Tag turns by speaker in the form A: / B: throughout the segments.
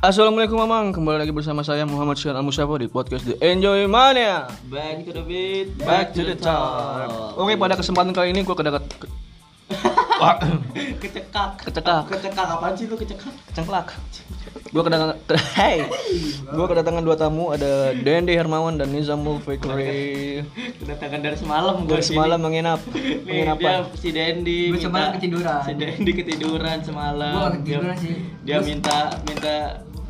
A: Assalamualaikum Mamang, kembali lagi bersama saya Muhammad Syar Al Musyafo di podcast The Enjoy Mania.
B: Back to the beat,
A: Back to the top. Oke, pada kesempatan kali ini gue kedekat ke,
B: Kecekak.
A: kecekak,
B: Kecekak apaan sih lu kecekak?
A: kecengklak. Gue kedatangan, hey, gue kedatangan dua tamu ada Dendi Hermawan dan Nizamul Fikri.
B: Kedatangan dari semalam gua
A: Dari semalam menginap, menginap
B: dia
A: apa?
B: si Dendi
C: Gua
B: minta-
C: semalam ketiduran.
B: Si Dendi ketiduran semalam.
C: Gua nggak ketiduran
B: Dia-
C: sih.
B: Dia minta minta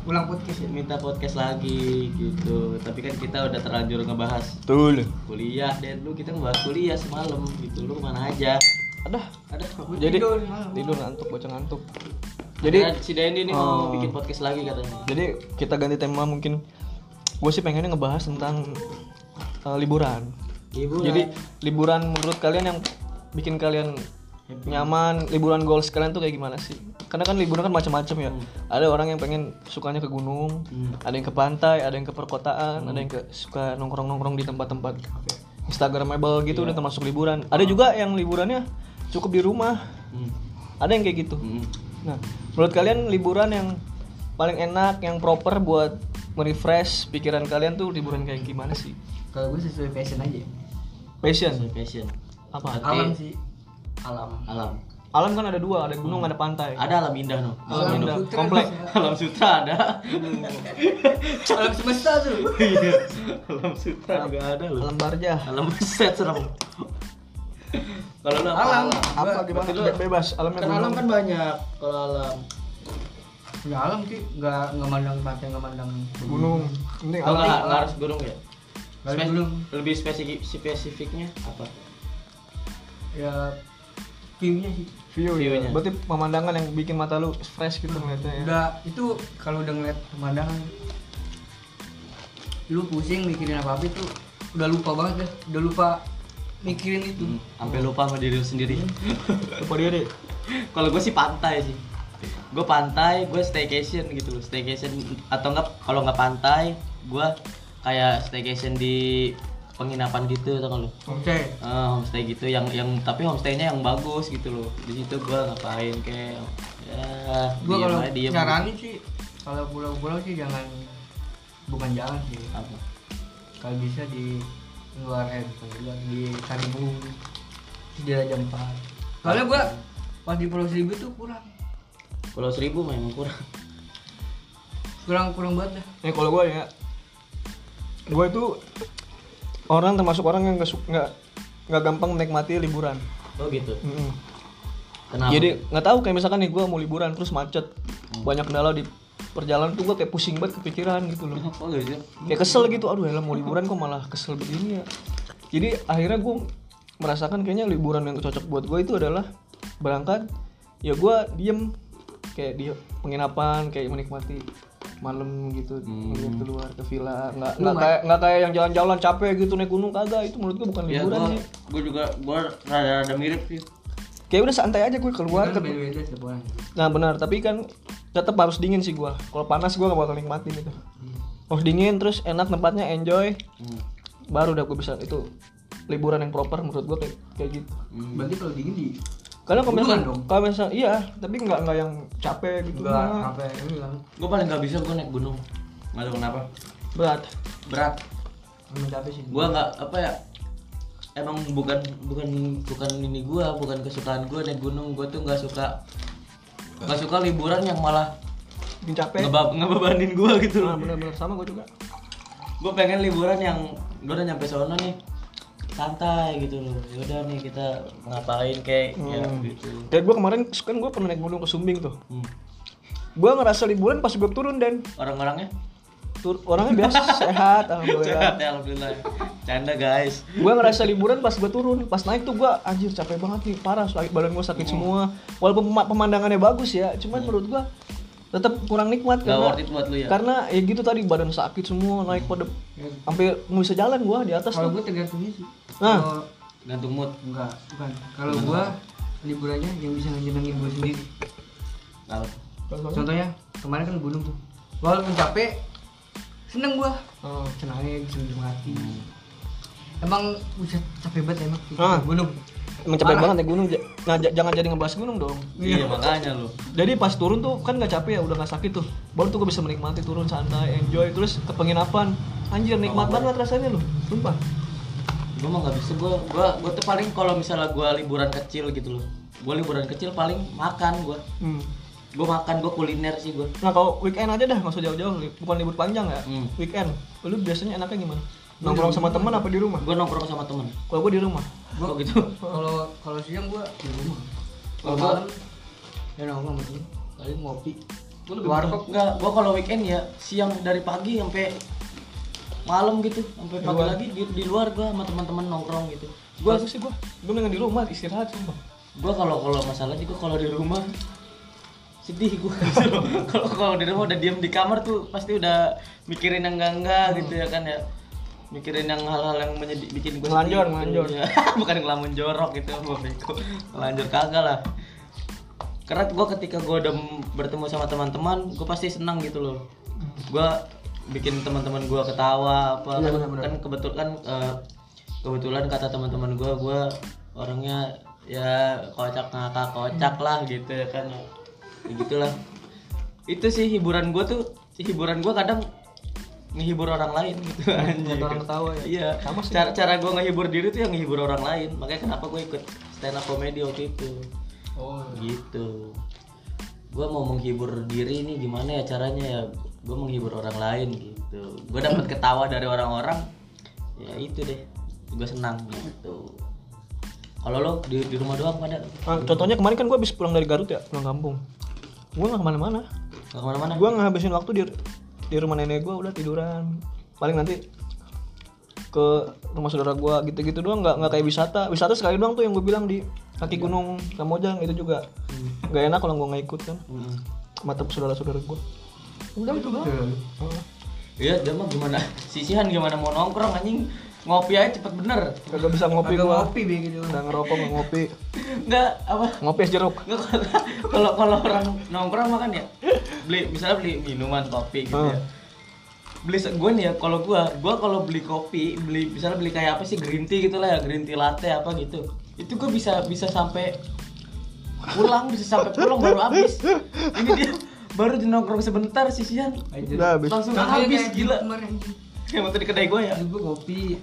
C: ulang podcast ya
B: minta podcast lagi gitu. Tapi kan kita udah terlanjur ngebahas
A: Betul.
B: kuliah dan lu kita ngebahas kuliah semalam gitu. Lu ke mana aja?
A: Ada.
B: Ada.
A: Jadi
C: tidur
A: tidur ngantuk, bocah ngantuk.
B: Jadi
A: Jadi
B: si Dendi nih mau
A: Oh.
B: bikin podcast lagi katanya.
A: Jadi kita ganti tema mungkin gue sih pengennya ngebahas tentang uh, liburan.
B: Ibu
A: Jadi liburan menurut kalian yang bikin kalian nyaman, liburan goals kalian tuh kayak gimana sih? Karena kan liburan kan macam-macam ya. Ada orang yang pengen sukanya ke gunung,
B: Hmm.
A: ada yang ke pantai, ada yang ke perkotaan, ada yang ke suka nongkrong-nongkrong di tempat-tempat Instagramable gitu udah termasuk liburan. Ada juga yang liburannya cukup di rumah.
B: Hmm.
A: Ada yang kayak gitu.
B: Hmm.
A: Nah, menurut kalian liburan yang paling enak, yang proper buat merefresh pikiran kalian tuh liburan kayak gimana sih?
C: kalau gue sesuai passion aja
A: Passion.
B: Sesuai passion.
A: Apa?
B: Berarti-
C: alam sih alam
B: Alam.
A: Alam kan ada dua, ada gunung, ada pantai.
B: Ada alam indah no.
A: Alam
C: Alam
A: indah,
C: sutra
A: komplek.
B: Alam sutra ada.
C: alam semesta tuh
B: Iya. alam sutra juga ada loh.
A: Alam barja.
B: Alam set serem. Kalau?
C: Alam.
A: Apa gimana?
B: lu-
A: Be- Bebas. Alamnya
B: Kan alam kan banyak. Kalau alam.
C: ya alam sih nggak nggak mandang pantai nggak mandang
A: gunung. Penting
B: Kalau
A: alam.
B: nggak nggak harus gunung ya. Spes-
C: gunung.
B: Lebih spesifik spesifiknya apa?
C: ya viewnya sih
A: View ya.
B: View-nya.
A: Berarti pemandangan yang bikin mata lu fresh gitu ngeliatnya ya.
C: udah itu kalau udah ngeliat pemandangan lu pusing mikirin apa apa itu udah lupa banget deh udah lupa mikirin itu
B: Hmm, Sampai lupa sama diri lu sendiri.
A: Lupa dia deh.
B: Kalau gue sih pantai sih. Gue pantai, gue staycation gitu loh. Staycation atau enggak kalau nggak pantai, gue kayak staycation di penginapan gitu tau nggak lu?
C: oke
B: Eh, homestay gitu yang yang tapi homestaynya yang bagus gitu loh. Di situ gue ngapain kayak ya
C: gua kalau nyaranin sih kalau pulau-pulau sih jangan bukan jalan sih
B: Apa?
C: kalau bisa di luar eh bukan di luar di Karimun di Raja Empat soalnya gua pas di Pulau Seribu tuh kurang
B: Pulau Seribu memang kurang.
C: kurang kurang banget dah
A: Ya kalau gue ya, gue itu orang termasuk orang yang nggak nggak nggak gampang menikmati liburan.
B: Oh gitu.
A: Mm-mm.
B: Kenapa?
A: Jadi nggak tahu kayak misalkan nih gue mau liburan terus macet, banyak kendala di perjalanan tuh gue kayak pusing banget kepikiran gitu loh.
B: oh gitu.
A: Kayak kesel gitu, aduh ya mau liburan kok malah kesel begini ya. Jadi akhirnya gue merasakan kayaknya liburan yang cocok buat gue itu adalah berangkat, ya gue diem kayak di penginapan kayak menikmati malam gitu
B: Hmm.
A: ngeliat keluar ke villa nggak nggak kayak nggak kayak yang jalan-jalan capek gitu naik gunung kagak itu menurut gue bukan
B: Ya
A: liburan
B: gua,
A: sih
B: gua juga gua rada-rada mirip sih.
A: kayak udah santai aja gue keluar
C: kan
A: ke Nah benar, tapi kan tetap harus dingin sih gua. Kalau panas gua gak bakal nikmatin itu. Harus dingin terus enak tempatnya enjoy.
B: Hmm.
A: Baru udah gua bisa itu liburan yang proper menurut gua kayak kayak gitu.
B: Hmm.
C: berarti kalau dingin di
A: Kalau misalnya,
C: dong.
A: kalau misalnya iya, tapi nggak nggak yang capek gitu.
C: enggak
A: nggak.
C: sampai ini kan
B: Gua paling nggak bisa gua naik gunung. Nggak tahu kenapa.
A: Berat.
B: Berat.
C: emang capek sih
B: Gua nggak apa ya? Emang bukan bukan bukan ini gua, bukan kesukaan gua naik gunung. Gua tuh nggak suka nggak suka liburan yang malah
A: Bikin capek.
B: ngebab ngebebanin gua gitu
A: Nah,
B: loh.
A: benar-benar sama gua juga.
B: Gua pengen liburan yang gua udah nyampe sono nih santai gitu loh. Yaudah nih kita ngapain kayak ya
A: Hmm.
B: gitu.
A: Kayak gua kemarin kan gua pernah naik gunung ke Sumbing tuh.
B: Hmm.
A: Gua ngerasa liburan pas gua turun dan
B: Orang-orangnya
A: tur orangnya biasa sehat alhamdulillah.
B: Sehat ya alhamdulillah. Canda guys.
A: gue ngerasa liburan pas gue turun pas naik tuh gue anjir capek banget nih parah badan gue sakit semua walaupun pema- pemandangannya bagus ya cuman menurut gue tetap kurang nikmat
B: Gak
A: karena
B: worth it buat lu ya.
A: karena ya gitu tadi badan sakit semua naik pada sampai nggak bisa jalan gue di atas
C: kalau gua tergantungnya sih
A: Nah.
C: kalau
B: Gantung mood.
C: enggak bukan kalau gua liburannya yang bisa nyenengin gua sendiri
B: Apa?
C: contohnya kemarin kan gunung tuh walaupun capek seneng gua
A: Oh.
C: senangnya bisa menikmati emang bisa capek banget emang
A: Ah.
C: gunung
A: Emang capek
C: Parah.
A: banget naik gunung. Nah, j- jangan jadi ngebahas gunung dong.
B: Iya makanya lu.
A: Jadi pas turun tuh kan nggak capek ya, udah nggak sakit tuh. Baru tuh gue bisa menikmati turun santai, enjoy. Terus ke penginapan. Anjir nikmat
B: Oh.
A: banget rasanya loh, sumpah.
B: Gue mah nggak bisa gue gue gue tuh paling kalau misalnya gue liburan kecil gitu loh. Gue liburan kecil paling makan gue.
A: Hmm.
B: Gue makan gue kuliner sih gue.
A: Nah kalau weekend aja dah, nggak usah jauh-jauh, bukan libur panjang ya.
B: Hmm.
A: Weekend, lu biasanya enaknya gimana? Nongkrong sama teman apa di rumah?
B: Gue nongkrong sama temen.
A: Kalau gue di rumah.
B: Gue gitu.
C: Kalau kalau siang gua di rumah. Kalau malam ya nongkrong sama temen. Paling ngopi.
B: Gue lebih warkop nggak. Gue kalau weekend ya siang dari pagi sampai malam gitu, sampai pagi
A: luar.
B: lagi di, di luar gue sama teman-teman nongkrong gitu.
A: Gue sih gue, gue dengan di rumah istirahat sumpah.
B: Gue kalau kalau masalah juga kalau di rumah sedih gue kalau kalau di rumah udah diem di kamar tuh pasti udah mikirin yang enggak enggak gitu ya kan ya mikirin yang hal-hal yang menyedih bikin gue
A: Ngelanjor, ngelanjor.
B: bukan ngelamun jorok gitu gue ngelanjor kagak lah karena gue ketika gue udah bertemu sama teman-teman gue pasti senang gitu loh gue bikin teman-teman gue ketawa apa
A: Iya,
B: kan, kan kebetulan eh, kebetulan kata teman-teman gue gue orangnya ya kocak ngakak kocak lah gitu ya kan. Ya Ya gitulah. Itu sih hiburan gue tuh hiburan gue kadang ngehibur orang lain gitu. Anjing.
A: orang ketawa ya?
B: iya.
A: Sama sih.
B: cara cara gue ngehibur diri tuh yang ngehibur orang lain. Makanya kenapa gue ikut stand up comedy waktu itu.
A: Oh.
B: gitu. Gue mau menghibur diri ini gimana ya caranya ya gue menghibur orang lain gitu. Gue dapat ketawa dari orang-orang ya itu deh. Gue senang gitu. Kalau lo di, di rumah doang pada
A: Nah, contohnya kemarin kan gue habis pulang dari Garut ya, pulang kampung. Gue nggak ke mana-mana.
B: nggak ke mana-mana?
A: Gue ngabisin waktu di di rumah nenek gue udah tiduran. Paling nanti ke rumah saudara gue gitu-gitu doang nggak nggak kayak wisata. Wisata sekali doang tuh yang gue bilang di kaki gunung Kamojang itu juga nggak enak kalau gue nggak ikut kan.
B: Mm.
A: sama tem- saudara-saudara gue udah Heeh.
B: iya dia mah gimana? Sisihan gimana? Mau nongkrong anjing. Ngopi aja cepet bener.
A: Kagak bisa ngopi
C: Agak
A: gue
C: ngopi be gitu.
A: udah ngerokok nggak ngopi.
B: Nggak apa?
A: Ngopi es jeruk
B: Nggak, kalau kalau orang nongkrong makan ya beli misalnya beli minuman kopi gitu ya.
A: Hmm.
B: beli gue nih ya kalau gue gue kalau beli kopi beli misalnya beli kayak apa sih green tea gitu lah ya green tea latte apa gitu itu gue bisa bisa sampai pulang bisa sampai pulang baru habis. Ini dia baru di nongkrong sebentar sisian
A: udah habis
B: langsung habis
C: kayak
B: gila
C: anjing.
B: yang waktu di kedai gue ya
C: gua kopi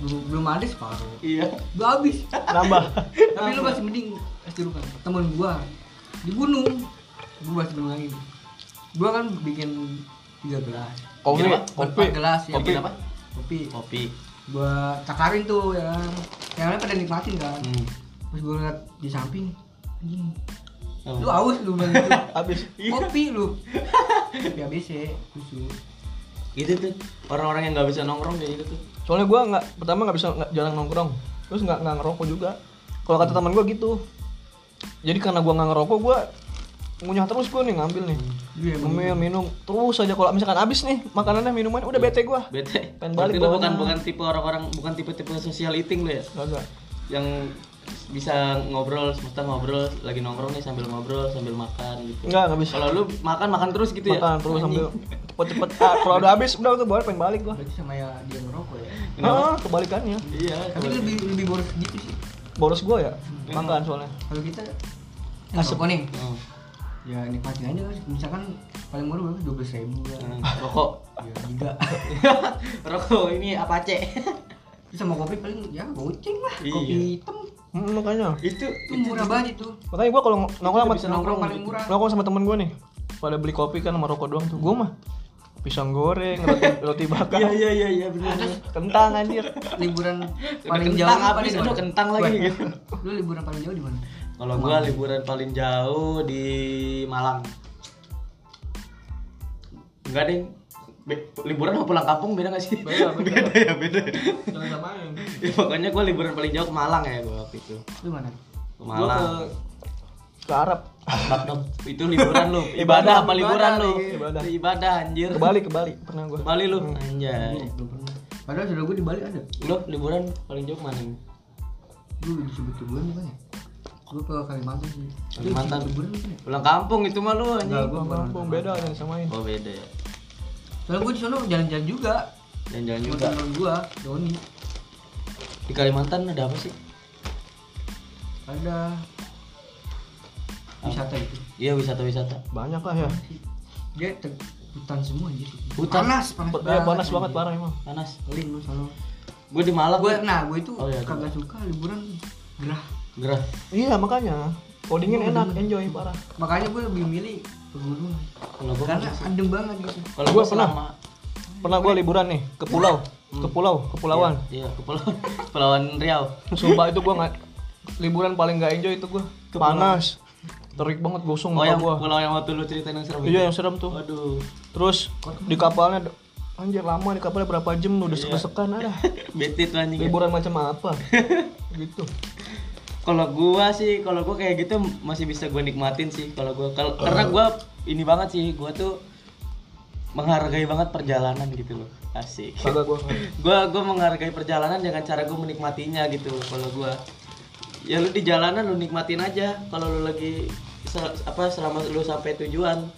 C: belum belum ada separuh.
B: iya
C: Gua habis.
A: nambah
C: Tapi lu masih mending es jeruk kan. Temen gua di gunung. Gua masih belum lagi. Gua kan bikin tiga gelas.
A: kopi
B: Pak.
A: kopi
C: gelas ya.
B: kopi apa
C: Kopi.
B: kopi
C: Gua takarin tuh ya. Yang lain pada nikmatin kan.
B: hmm.
C: Terus gua liat di samping anjing. Lu aus lu bilang gitu.
A: habis.
C: Kopi lu. Kopi ABC khusus.
B: gitu tuh. Orang-orang yang nggak bisa nongkrong kayak gitu tuh.
A: Soalnya gue nggak pertama nggak bisa nggak jarang nongkrong. Terus nggak nggak ngerokok juga. Kalau kata teman gue gitu. Jadi karena gue nggak ngerokok gue ngunyah terus gue nih ngambil nih.
C: Iya, emang
A: ngemil minum. Terus aja kalau misalkan habis nih makanannya minuman udah bete gue
B: bete.
A: Pengen balik
B: bukan bukan tipe orang-orang bukan tipe-tipe social eating lo ya?
A: Gak
B: yang bisa ngobrol semesta ngobrol lagi nongkrong nih sambil ngobrol sambil makan gitu
A: nggak nggak bisa
B: kalau lu makan makan terus gitu ya
A: makan terus sambil cepet-cepet ah, kalau udah habis udah tuh baru pengen balik gue
C: Berarti sama ya dia ngerokok ya.
B: Kenapa?
A: ah kebalikannya
B: iya
C: Tapi lebih lebih boros gitu sih.
A: boros gue ya makan soalnya
C: Kalau kita asap nih.
B: Hmm.
C: Ya nikmatin aja kan. Misalkan paling murah berapa? Dua belas ribu.
B: Hmm, rokok
C: Ya giga.
B: rokok ini apa cek
C: Terus sama kopi paling ya goceng lah.
B: Iya.
C: Kopi hitam
A: Hmm, makanya
B: itu
C: itu murah banget itu.
A: makanya gue kalau nongkrong sama
B: bisa
C: Nongkrong
B: nongkrong
C: paling murah.
A: nongkrong sama temen gue nih pada beli kopi kan sama rokok doang tuh gue mah pisang goreng roti, roti bakar
B: iya iya iya iya benar
A: kentang anjir
C: Liburan paling
B: kentang
C: jauh
B: habis,
C: mana?
B: kentang lagi gitu.
C: Lu liburan paling jauh di mana?
B: Kalau gua liburan paling jauh di Malang. Enggak deh. Liburan sama pulang kampung beda gak sih?
A: Beda, beda.
B: ya, beda.
A: jangan samain
B: ya, pokoknya gua liburan paling jauh ke Malang ya gua waktu itu.
C: Lu mana?
B: Ke
A: gue
B: Malang.
A: ke ke Arab
B: dong. Itu liburan lu.
A: Ibadah,
B: Ibadah apa liburan lu?
A: ibadah.
B: Ibadah anjir.
A: ke Bali ke Bali pernah gue
B: Ke Bali lu.
C: Belum
B: Anjay.
C: belum pernah. Padahal sudah gue di Bali ada.
B: Lu liburan paling jauh mana? nih?
C: Lu disebut liburan bukan ya? Gue ke Kalimantan sih.
B: Kalimantan.
C: liburan?
B: Pulang kampung itu mah lu
C: Enggak,
B: anjing.
C: gua bukan
A: kampung beda jangan samain
B: Oh beda ya.
C: Soalnya gue di sana jalan-jalan juga.
B: Jalan-jalan juga.
C: temen gua, Doni.
B: Di Kalimantan ada apa sih?
C: ada. Wisata itu.
B: Iya wisata-wisata.
A: banyak lah ya.
C: Dia te- hutan semua gitu
B: Hutan.
C: panas panas
A: Pa- ya, panas banget parah emang.
B: Panas.
C: Paling lu sono
B: Gue di Malang.
C: gue
B: gua
C: nah gue itu
B: Oh, iya,
C: kagak suka liburan. Gerah.
B: Gerah.
A: iya makanya. Codingin enak enjoy parah.
C: Makanya gue lebih milih pegunungan.
B: Kalau gue
C: karena adem banget gitu.
B: Kalau
A: Gua
B: gue
A: pernah. pernah gue liburan nih ke pulau ke pulau kepulauan
B: Iya, ke pulau Kepulauan Riau.
A: sumpah itu gue nggak liburan paling nggak enjoy itu gue panas. Terik banget gosong
B: Oh yang
A: gue
B: pulau yang waktu lu ceritain yang serem.
A: iya yang serem tuh.
B: Waduh.
A: terus di kapalnya anjir lama di kapalnya berapa jam udah desek-desekan ada
B: Bete tuh anjing.
A: liburan macam apa? Gitu.
B: Kalau gua sih, kalau gua kayak gitu masih bisa gua nikmatin sih. Kalau gua kalau karena gua ini banget sih, gua tuh menghargai banget perjalanan gitu loh. Asik.
A: kagak gue
B: gua gua menghargai perjalanan dengan cara gua menikmatinya gitu kalau gua. Ya lu di jalanan lu nikmatin aja kalau lu lagi sel- apa selama lu sampai tujuan.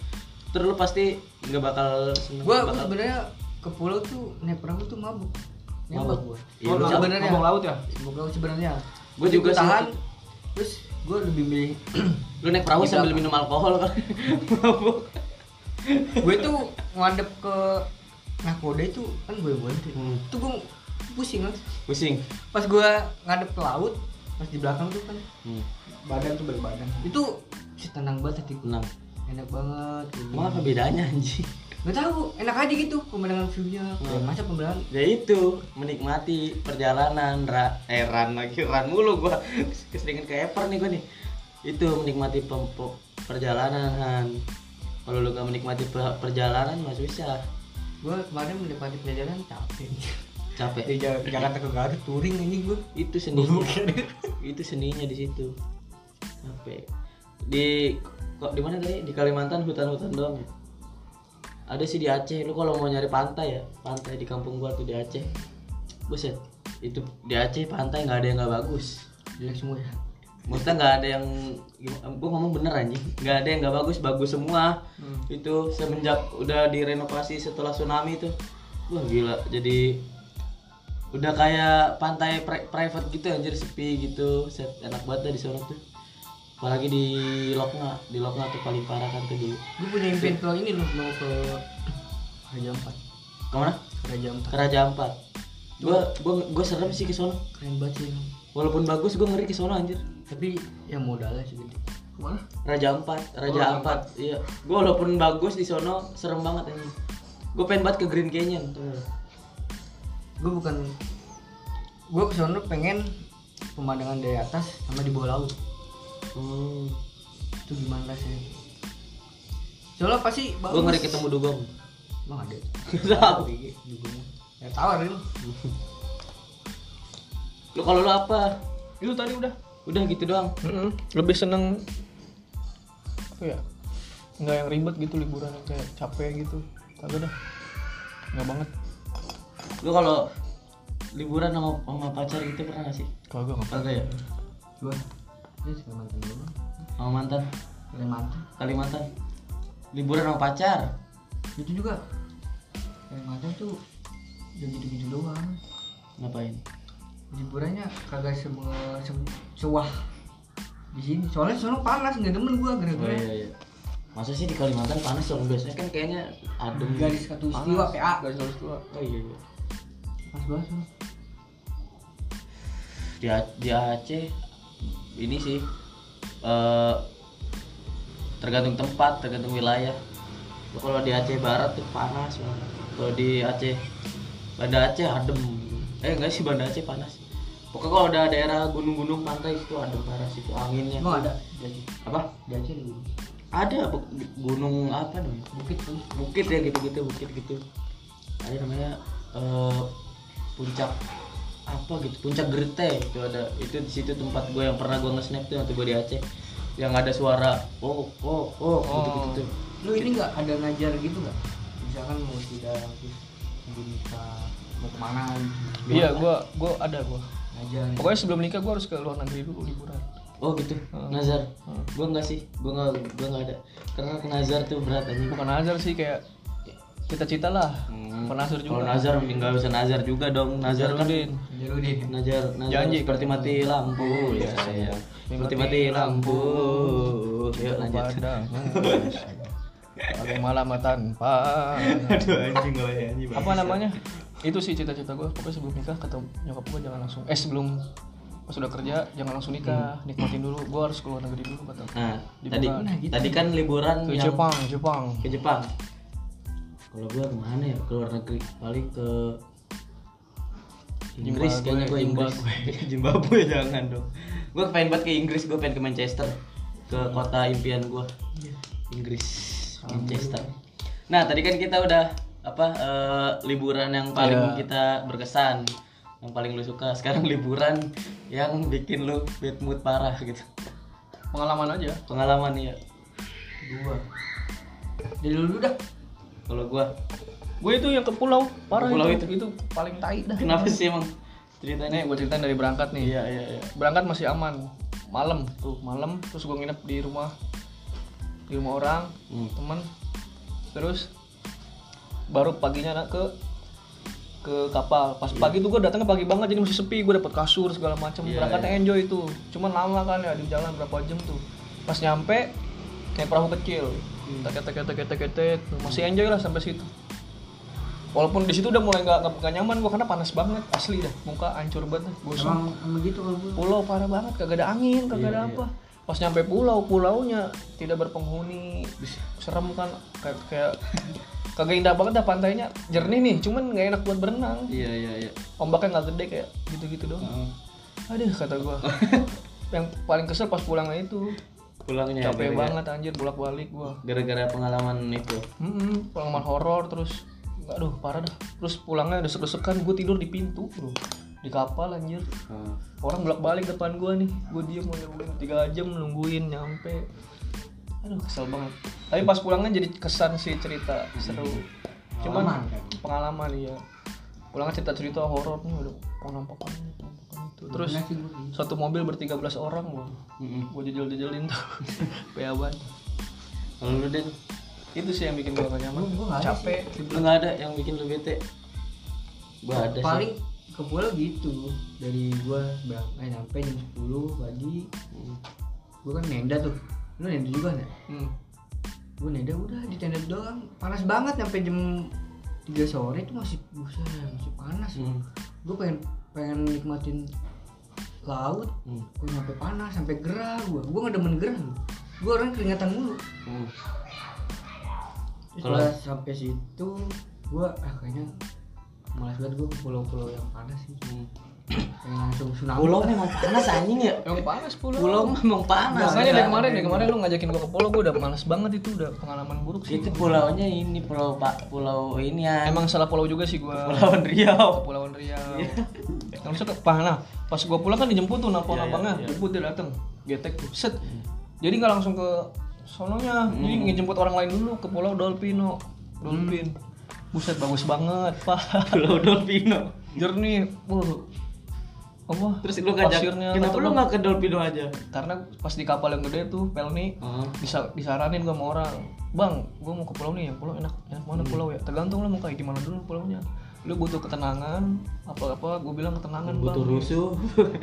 B: Terus lu pasti nggak bakal seneng
C: gue
B: bakal-
C: sebenarnya ke pulau tuh naik perahu tuh mabuk.
B: Mabuk.
C: mabuk? Gue
A: Oh,
B: lu-
C: sebenarnya.
A: ngomong laut ya?
C: Mabuk laut sebenarnya.
B: Gua juga
C: tahan terus gue lebih milih
B: lu naik perahu sambil minum alkohol kan mabuk.
C: Gue tuh ngadep ke nakoda itu kan gue bantu
B: Hmm.
C: tuh gue pusing kan
B: pusing?
C: Pas gue ngadep ke laut pas di belakang tuh kan.
B: Hmm.
C: badan tuh balik badan. Itu sih tenang banget hatiku
B: tenang.
C: Enak banget
B: emang apa bedanya anjing?
C: Gak tahu, enak aja gitu pemandangan view-nya. Kayak masa pemandangan
B: ya itu menikmati perjalanan ra. Eh ran lagi ran mulu gua. Keseringan ke Eper nih gua nih. Itu menikmati perjalanan. Kalau lu gak menikmati per- perjalanan mah susah
C: gue kemarin menikmati perjalanan capek.
B: capek.
C: Ja- Jakarta ke Garut touring ini gue.
B: itu seninya. itu seninya di situ. Capek. Di kok di mana tadi? Di Kalimantan hutan-hutan doang ya? Ada sih di Aceh. Lu kalau mau nyari pantai ya pantai di kampung gua tuh di Aceh. Buset itu di Aceh pantai nggak ada yang nggak bagus.
C: Jelek semua ya.
B: Maksudnya nggak ada yang gue ngomong bener anjing. Nggak ada yang nggak bagus bagus semua. Itu semenjak udah direnovasi setelah tsunami itu wah gila. Jadi udah kayak pantai pri- private gitu anjir sepi gitu. Set enak banget dah di sana tuh. Apalagi di Lokna di Lokna tuh paling parah kan tuh dulu.
C: Gue punya impian ke ini loh mau ke Raja Ampat.
B: ke mana?
C: Ke Raja Ampat.
B: ke Raja Ampat gua gua gua serem sih ke sono
C: Keren banget sih.
B: Walaupun bagus gua ngeri ke sono anjir
C: Tapi yang modalnya sih gede.
A: Ke mana?
B: Raja Ampat, Raja
A: Oh,
B: Ampat. Iya. Gue walaupun bagus di sono serem banget ini. Gue pengen banget ke Green Canyon tuh.
C: Gue bukan gue kesono pengen pemandangan dari atas sama di bawah laut.
B: Hmm.
C: Itu gimana rasanya? Soalnya pasti bagus.
B: Gue ngeri ketemu dugong.
C: Emang ada.
B: Tahu.
C: Ya tawar ini.
B: Lu kalau lu apa?
A: itu tadi udah
B: Udah gitu doang.
A: Mm-mm. lebih seneng apa ya nggak yang ribet gitu liburan yang kayak capek gitu kagak dah nggak banget
B: Lu kalau liburan sama, sama pacar gitu pernah gak sih?
A: kagak nggak
B: Kagak ya?
C: Gue ini Kalimantan dulu.
B: Sama mantan,
C: Kalimantan.
B: Kalimantan. Liburan sama pacar.
C: Itu juga Kalimantan tuh ya gitu-gitu doang.
B: Ngapain?
C: Liburannya kagak semua se- sewah di sini. Soalnya sono panas nggak demen gua
B: Oh
C: gara-gara
B: iya iya. Masa sih di Kalimantan panas dong? Biasanya kan kayaknya adem.
C: garis katulistiwa PA.
A: garis halus tua
B: Oh iya iya.
C: Pas banget sono.
B: di, A- di Aceh ini sih eh tergantung tempat tergantung wilayah kalau di Aceh Barat tuh panas banget kalau di Aceh Banda Aceh adem. Eh enggak sih Banda Aceh panas. Pokoknya kalau ada daerah gunung-gunung pantai itu adem parah sih itu anginnya
C: Emang ada. di Aceh.
B: apa?
C: Di Aceh ada gunung.
B: ada gunung apa namanya
C: Bukit
B: bukit ya gitu-gitu bukit gitu. Ada namanya eh, puncak apa gitu puncak Gerte. Itu ada itu di situ tempat gue yang pernah gue nge-snap tuh waktu gue di Aceh. Yang ada suara oh oh oh gitu gitu tuh.
C: Lu ini nggak ada ngajar gitu nggak? Misalkan mau tidak terus sebelum nikah mau ke mana gitu.
A: iya gua gua ada gua
C: ngajar gitu.
A: pokoknya sebelum nikah gua harus ke luar negeri dulu liburan
B: oh gitu nazar gue enggak sih gue nggak gue nggak ada karena ke nazar tuh berat anjing
A: bukan azar sih kayak cita-cita lah
B: Hmm.
A: penasur
B: Kalau
A: juga
B: nazar nggak bisa nazar juga dong. Nazar kan
A: Jarudin.
B: nazar nazar
A: Janji.
B: seperti mati lampu ya saya. Seperti mati lampu. Yuk lanjut.
A: Kalau malam tanpa
B: Aduh anjing gue nyanyi
A: apa namanya itu sih cita-cita gue pokoknya sebelum nikah kata nyokap gue jangan langsung eh sebelum pas sudah kerja jangan langsung nikah nikmatin dulu gue harus keluar negeri dulu kata
B: Nah,
A: Di
B: tadi
A: Bogor.
B: tadi kan liburan
A: ke
B: yang
A: Jepang Jepang
B: ke Jepang. Kalau gua ke mana ya? Ke luar negeri. Paling ke Inggris kayaknya gua Inggris. Zimbabwe jangan dong. Gua pengen banget ke Inggris, gua pengen ke Manchester. Ke kota impian gua. Inggris, Manchester. Nah, tadi kan kita udah apa eh, liburan yang paling
A: Iya.
B: kita berkesan yang paling lu suka. Sekarang liburan yang bikin lu bad mood parah gitu.
A: Pengalaman aja.
B: Pengalaman ya
C: Gua. Dari dulu dah.
B: kalau gua?
A: Gue itu yang ke pulau. Parah
B: pulau
A: itu,
B: itu?
A: itu paling tai dah.
B: Kenapa sih emang? Ceritanya.
A: Gue ceritain dari berangkat nih.
B: Iya iya iya.
A: Berangkat masih aman. Malam tuh malam. Terus gue nginep di rumah di rumah orang
B: Hmm.
A: temen. Terus baru paginya nak ke ke kapal. Pas pagi tuh gue datangnya pagi banget jadi masih sepi. Gue dapet kasur segala macam
B: Iya,
A: berangkatnya enjoy itu cuman lama kan ya di jalan berapa jam tuh. Pas nyampe kayak perahu kecil. Tek tek tek tek tek masih enjoy lah sampai situ. Walaupun di situ udah mulai nggak nggak- nyaman gue karena panas banget. Asli dah muka hancur banget gosong
C: Emang emang gitu kalau
A: pulau parah banget kagak ada angin kagak ada apa pas nyampe pulau pulaunya tidak berpenghuni. Serem kan? Kayak kayak kagak indah banget dah pantainya. Jernih nih cuman nggak enak buat berenang.
B: Iya iya iya.
A: Ombaknya nggak gede kayak gitu-gitu doang. Aduh kata gua. Yang paling kesel pas pulangnya itu.
B: Pulangnya
A: capek
B: gara-gara-
A: banget anjir bolak balik gua.
B: Gara-gara pengalaman itu?
A: Hmm pengalaman horor terus aduh parah dah. Terus pulangnya desek-desekan gue tidur di pintu bro di kapal anjir.
B: Hmm.
A: orang bolak balik depan gua nih. Gue diem mau nungguin. Tiga jam nungguin nyampe. Aduh kesel banget. Tapi pas pulangnya jadi kesan sih cerita seru. Cuman
C: Pengalaman, kan?
A: pengalaman iya. Pulangnya cerita cerita horor nih udah penampakan itu. Terus
C: gua gitu.
A: satu mobil bertiga belas orang loh
B: Mm-mm.
A: gue jejel jejelin tuh PA banget.
B: Kalau lu Den
A: itu sih yang bikin gue gak nyaman.
C: Gua- gua
A: capek.
B: lu nggak ada yang bikin lu bete? Gua ada
C: Paling
B: sih
C: ke pulau gitu. Dari gua berang eh, nyampe jam 10 pagi.
B: Hmm.
C: Gua kan nenda tuh. Lu nenda juga nggak?
A: hmm.
C: Gue nenda udah di tenda doang. Panas banget sampai jam 3 sore itu masih buset, masih panas.
B: Hmm.
C: Gue pengen pengen nikmatin laut
B: Hmm.
C: gue sampai panas sampai gerah gue gue nggak demen gerah gue orang keringatan mulu
B: Hmm.
C: Terus setelah sampai situ gue ah kayaknya malas banget gue ke pulau-pulau yang panas sih
B: Hmm.
C: pengen langsung tsunami
B: pulau memang panas anjing ya
A: emang panas pulau
B: pulau memang panas
A: Makanya
B: ya.
A: dari kemarin dari kemarin lu ngajakin gua ke pulau gua udah males banget itu udah pengalaman buruk sih.
B: itu pulaunya ini pulau pak pulau ini ya
A: Emang salah pulau juga sih gua.
B: Pulauan Riau
A: Kepulauan Riau. Yang bisa ke nah, pas gua pulang kan dijemput tuh napol
B: Iya,
A: abangnya,
B: iya, iya.
A: jemput dia dateng, getek tuh, set. Jadi nggak langsung ke sononya,
B: Hmm.
A: jadi ngejemput orang lain dulu ke Pulau Dolpino, Dolphin. Buset bagus banget, pak.
B: Pulau Dolpino.
A: Jernih, uh, apa?
B: terus lu ngajak
A: pasirnya
B: kenapa lu
A: gua,
B: nggak ke Dolpino aja?
A: Karena pas di kapal yang gede tuh, Pelni,
B: oh.
A: bisa disaranin gua sama orang. Bang gua mau ke pulau nih yang pulau enak enak
B: Hmm.
A: mana pulau ya. Tergantung lo mau kayak gimana dulu pulaunya. Lu butuh ketenangan apa apa gue bilang ketenangan
B: butuh
A: bang.
B: rusuh.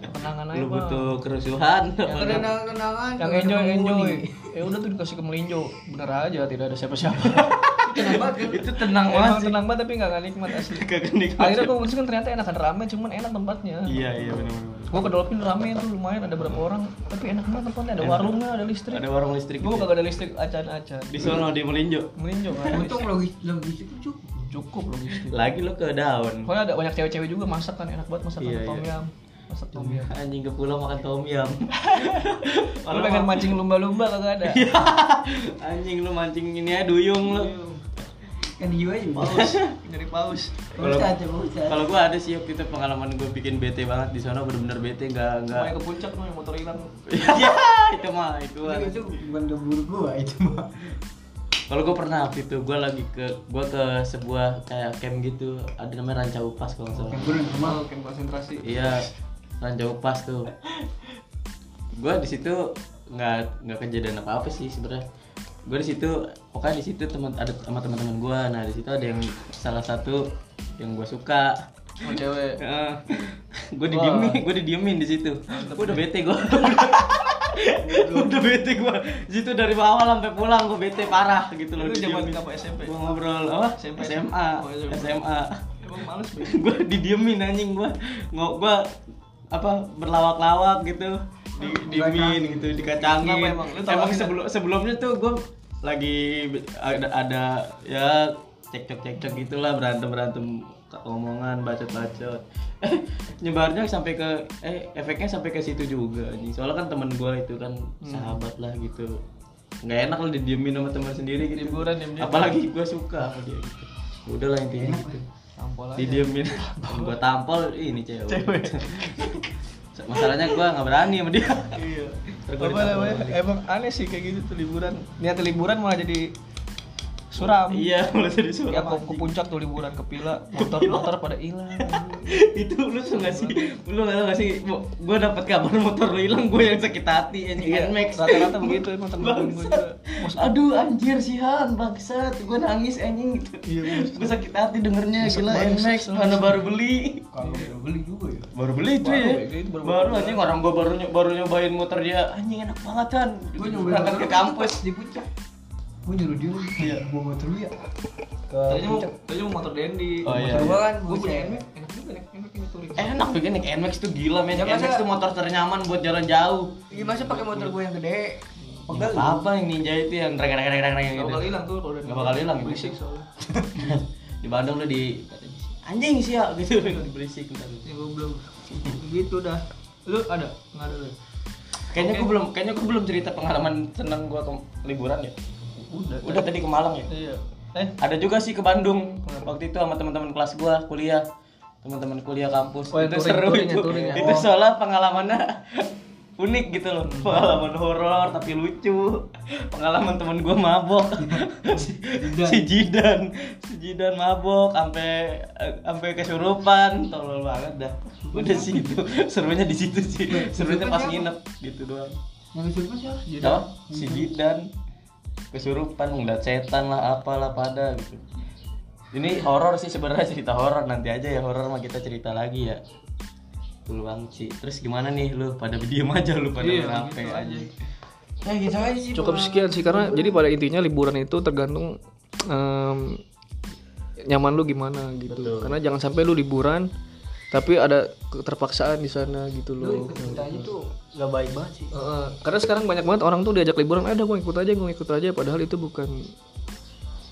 A: Ketenangan aja
B: lu
A: bang.
B: butuh kerusuhan.
C: Tenang tenangan
A: yang enjoy enjoy. Ya udah tuh dikasih ke melinjo. Bener aja tidak ada siapa-siapa
C: tenang banget kan?
B: Itu tenang banget
A: tenang banget tapi nggak nikmat asli.
B: Kagak nikmat.
A: Akhirnya gue kan ternyata enakan rame cuman enak tempatnya.
B: Iya iya benar-benar
A: gue ke Dolphin rame tuh lumayan ada berapa orang tapi enak banget tempatnya. Ada warungnya ada listrik.
B: Ada warung listrik
A: gue
B: gitu ya?
A: kagak ada listrik acan-acan.
B: Di sono di Melinjo.
A: Melinjo kan
C: untung logis logistik itu cukup?
A: Cukup logistik.
B: Lagi lo ke daun.
A: Pokoknya ada banyak cewek-cewek juga masak kan enak banget masakan
B: Iya,
A: tom
B: iya.
A: yum. Masak tom yum.
B: anjing ke pulau makan tom yum.
A: Lu pengen mancing lumba-lumba kagak ada.
B: anjing lu mancing ini ya duyung lu
C: kan jiwa juga
A: Paus, dari paus.
B: Kalau- kalau gua ada sih waktu itu pengalaman gue bikin bete banget di sana bener-bener bete nggak nggak
A: Semuanya ke puncak tuh yang motor hilang.
B: ya itu mah itu mah.
C: itu bukan keburu gua itu mah
B: Kalau gue pernah waktu itu gue lagi ke gue ke sebuah kayak camp gitu ada namanya Ranca Upas kalau nggak salah.
C: bulan cuma
A: Mau kan konsentrasi.
B: Iya Ranca Upas tuh. Gue di situ nggak nggak kejadian apa apa sih sebenarnya. Gue di situ pokoknya di situ teman ada sama teman-teman gue nah di situ ada yang salah satu yang gue suka.
A: Mau cewek.
B: gue didiemin gue didiemin di situ. Gue udah bete gue udah bete gue di situ dari awal sampai pulang gue bete parah gitu loh
A: Itu zaman apa SMP?
B: Gua ngobrol apa?
A: SMP.
B: SMA
A: Oh, SMA.
B: SMA
A: Emang males
B: gue didiemin anjing gue nggak gue apa berlawak-lawak gitu. Di diemin gitu dikacangin.
A: Emang?
B: Emang sebelum sebelumnya tuh gue lagi ada ada ya cekcok cekcok gitulah berantem berantem omongan bacot bacot eh nyebarnya sampai ke eh efeknya sampai ke situ juga anjing. Soalnya kan teman gue itu kan
A: Hmm.
B: sahabat lah gitu. Nggak enak lah didiemin sama teman sendiri gitu.
A: Liburan
B: apalagi gue suka sama dia gitu. Udah lah intinya gitu
A: Tampol aja.
B: didiemin gua tampol ini cewek, masalahnya gua nggak berani sama dia
A: Iya. Apa namanya? Emang aneh sih kayak gitu tuh liburan. Niat liburan malah jadi suram.
B: iya mulai jadi suara
A: Ya ke, ke puncak tuh liburan ke Pila, motor-motor pada hilang.
B: itu lu tuh nggak sih? Lu nggak tahu nggak sih? Gua dapet kabar motor lu hilang gue yang sakit hati anjing
A: Iya,
B: Nmax.
A: rata-rata begitu emang gue. Maksud-
B: aduh anjir sihan bangsat. Gue nangis anjing. Gitu
A: Iya, maksud-
B: gue sakit hati dengernya gila
A: nyesek.
B: mana baru beli.
C: Kalau udah beli juga ya.
B: baru beli itu
A: Baru,
B: ya
A: baru-
B: baru anjing orang gua baru baru nyobain motor dia anjing enak banget kan
C: Gue nyobain motor
B: ke kampus
C: di puncak. Gue nyuruh dia,
B: Iya.
C: gue motor lu ya. Ke
A: Tadinya mau, motor Dendi.
B: Oh, iya.
C: Motor gua kan
A: Gue
C: gue
A: punya. Nmax, enak juga nih, enak ini touring.
B: enak bikin naik Nmax tuh gila men
C: Ya,
B: Nmax tuh motor ternyaman buat jalan jauh
C: Iya masa pakai motor gue yang gede?
B: Nggak apa-apa yang ninja itu yang reng reng reng reng reng
A: Gak
B: gitu
A: bakal hilang tuh kalau udah
B: Nggak bakal hilang gitu.
A: Berisik soalnya.
B: di Bandung lu di anjing sih ya gitu di berisik ntar.
A: Ya gue belum. Gitu dah. Lu ada? Nggak ada lu?
B: kayaknya
A: Oke.
B: gua belum kayaknya gua belum cerita pengalaman senang gua ke liburan ya
A: Udah.
B: udah tadi ke Malang ya?
A: Iya. Eh,
B: ada juga sih ke Bandung. Waktu itu sama teman-teman kelas gua kuliah. Teman-teman kuliah kampus.
A: Oh,
B: itu
A: touring,
B: seru
A: touring ya,
B: itu
A: touring ya.
B: itu
A: Oh.
B: soalnya pengalamannya unik gitu loh. Pengalaman horor tapi lucu. Pengalaman temen gua mabok. Si, si Jidan. Si Jidan mabok sampai sampai kesurupan. Tolol banget dah. Udah sih itu serunya di situ sih. Serunya pas nginep gitu doang.
C: Yang siapa?
B: Siapa? si Jidan kesurupan ngeliat setan lah apalah pada gitu ini horor sih sebenarnya cerita horor nanti aja ya horor mah kita cerita lagi ya Betul banget sih terus gimana nih lu pada diem aja lu pada
A: Iya,
B: HP
A: gitu
B: aja
A: aja.
C: Ya gitu aja sih.
A: cukup sekian sih karena jadi pada intinya liburan itu tergantung em, nyaman lu gimana gitu.
B: Betul.
A: Karena jangan sampai lu liburan tapi ada keterpaksaan di sana gitu
C: Lu
A: loh.
C: ikut kita aja tuh gak baik banget sih.
A: Heeh, karena sekarang banyak banget orang tuh diajak liburan, ada gue ikut aja, gue ikut aja, padahal itu bukan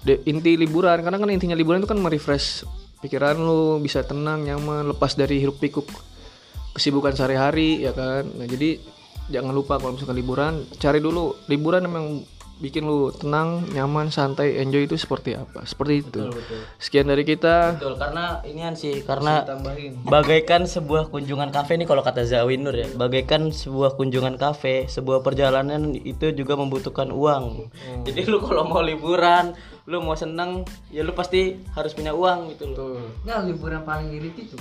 A: de- inti liburan. Karena kan intinya liburan itu kan merefresh pikiran lu, bisa tenang, nyaman, lepas dari hiruk pikuk kesibukan sehari-hari, ya kan. Nah jadi jangan lupa kalau misalkan liburan, cari dulu liburan emang bikin lu tenang, nyaman, santai, enjoy itu seperti apa? Seperti itu. Sekian dari kita.
B: betul karena inian sih karena
A: Tambahin.
B: bagaikan sebuah kunjungan kafe nih kalau kata Zawin Nur ya bagaikan sebuah kunjungan kafe sebuah perjalanan itu juga membutuhkan uang jadi lu kalau mau liburan lu mau seneng ya lu pasti harus punya uang gitu loh
C: Nah liburan paling irit itu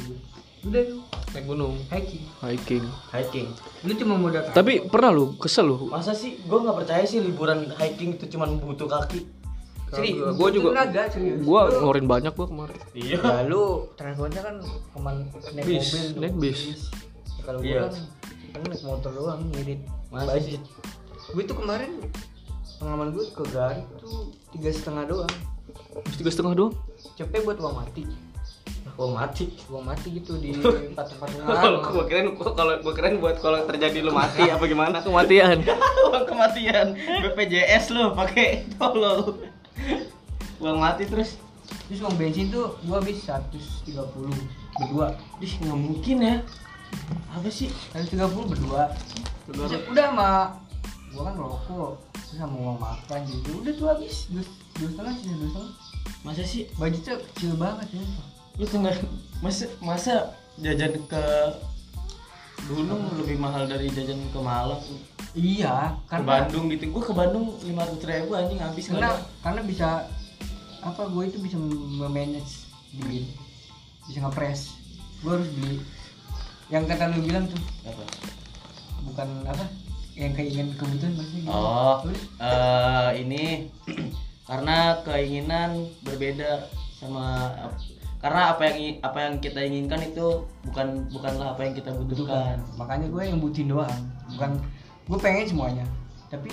C: udah lu
A: naik gunung,
C: hiking.
A: hiking.
B: hiking
C: Lu cuma mau datang.
A: Tapi pernah lu kesel lu
B: masa sih gue nggak percaya sih liburan hiking itu cuma butuh kaki
C: Serius,
A: Gua juga-
C: tenaga
A: gua ngeluarin banyak gua kemarin
B: iya
C: Ya lu transportnya kan cuman naik
A: Bis,
C: mobil.
A: naik bis.
C: Kalau
B: Iya.
C: gua kan kan naik motor doang ngirit.
B: sih
C: Gue tuh kemarin pengalaman gue ke Garut tuh tiga setengah doang.
A: tiga setengah doang
C: Cepet buat uang mati.
B: Oh mati
C: Uang mati gitu di tempat-tempat
B: kalau
C: mahal.
B: gue keren kalau gue keren buat kalau terjadi lu mati apa gimana?
A: Kematian.
B: Uang kematian. BPJS lu pakai tolol. Uang mati terus.
C: Terus uang bensin tuh gua habis 130 berdua.
B: Ih nggak mungkin ya. Apa sih?
C: 130 berdua. Terus udah sama gua kan rokok. Terus sama uang makan gitu. Udah tuh habis. Dua, dua setengah sisa dua setengah.
B: Masa sih?
C: Budgetnya kecil banget ya
B: lu tinggal masa masa jajan ke gunung lebih mahal dari jajan ke Malang?
C: Iya
B: ke
C: karena
B: Bandung gitu. Gue ke Bandung lima ratus ribu anjing habis
C: karena karena bisa apa gue itu bisa memanage duit bisa ngepres gue harus beli. Yang kata lu bilang tuh
B: apa?
C: bukan apa yang keinginan kebutuhan maksudnya gitu.
B: Oh, eh ini karena keinginan berbeda sama karena apa yang apa yang kita inginkan itu bukan bukanlah apa yang kita butuhkan.
C: makanya gue yang butuhin doang bukan gue pengen semuanya tapi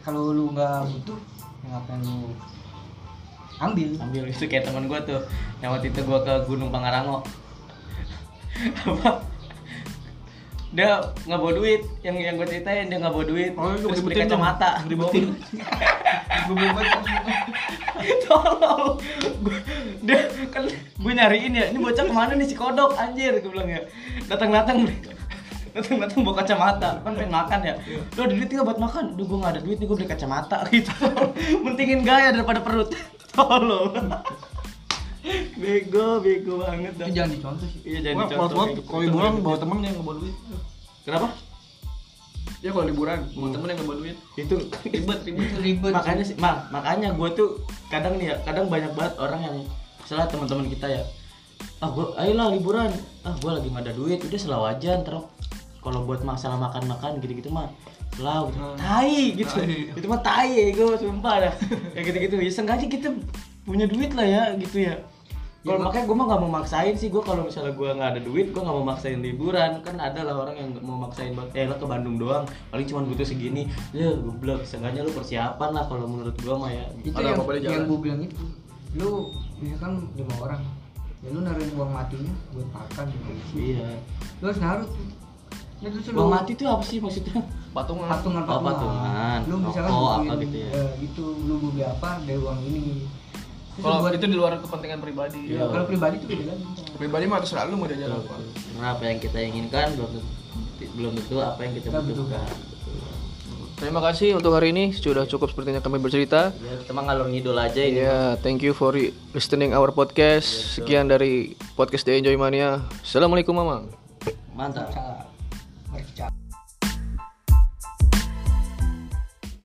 C: kalau lu nggak butuh yang apa yang lu ambil
B: Ambil itu kayak teman gua tuh yang waktu itu gua ke Gunung Pangarango. apa? Dia nggak bawa duit, yang yang gue ceritain dia nggak bawa duit,
A: Oh,
B: terus beli kacamata.
A: Ribetin. Gue baca.
B: Tolong. Gue nyariin ya, ini bocah ke mana nih si kodok? Anjir gue bilang ya. Datang-datang beli datang-datang bawa kacamata. Kan pengen makan ya. Lo ada duit nggak buat makan? Duh gue nggak ada duit nih gue beli kacamata. Gitu. Mentingin gaya daripada perut. Tolong. Bego bego banget dah.
C: Itu jangan dicontoh sih.
B: Iya jadi
A: Wah, males banget. Kalau liburan bawa temen yang nggak bawa duit.
B: kenapa?
A: Ya kalau liburan bawa temen yang nggak bawa duit.
B: itu
A: Ribet, ribet.
C: ribet
B: makanya sih mak makanya gue tuh kadang nih ya kadang banyak banget orang yang salah teman-teman kita ya. Ah gue ayolah liburan. Ah gue lagi nggak ada duit. Udah selalu aja ntar. Kalau buat masalah makan-makan gitu-gitu mah selalu.
A: Hmm.
B: tai gitu.
A: Tai.
B: itu mah tai gue sumpah dah. Kayak gitu-gitu. Ya sengaja kita punya duit lah ya gitu ya. Kalau
C: Ya,
B: makanya gue mah nggak mau maksain sih. Gue kalau misalnya gue nggak ada duit gue nggak mau maksain liburan. Kan ada lah orang yang nggak mau maksain banget eh lo ke Bandung doang. Paling cuma butuh segini. Ya goblok. Sengaja lu persiapan lah kalau menurut gue mah ya.
C: Itu
A: Ada
C: yang, yang gue bilang itu. Lu misalkan lima orang ya lu naruhin uang matinya buat makan gitu
B: iya
C: lu harus naruh tuh ya terus lu
B: Bang mati tuh apa sih maksudnya?
A: Patungan.
C: patungan
B: Oh,
C: patungan
B: patungan.
C: lu misalkan
B: Oh, apa gitu ya.
C: eh, itu lu beli apa dari uang ini
A: Kalau
C: buat
A: itu di luar kepentingan pribadi.
B: Iya.
C: kalau pribadi tuh beda lagi
A: Pribadi mah terserah lu mau diajar apa.
B: Karena apa yang kita inginkan belum tentu, belum tentu apa yang kita
C: Kita
B: butuhkan.
A: Terima kasih untuk hari ini sudah cukup sepertinya kami bercerita.
B: Ya, kita mah ngalor ngidul aja ini.
A: Ya, thank you for listening our podcast. Sekian dari podcast The Enjoy Mania. Assalamualaikum, Mamang.
B: Mantap.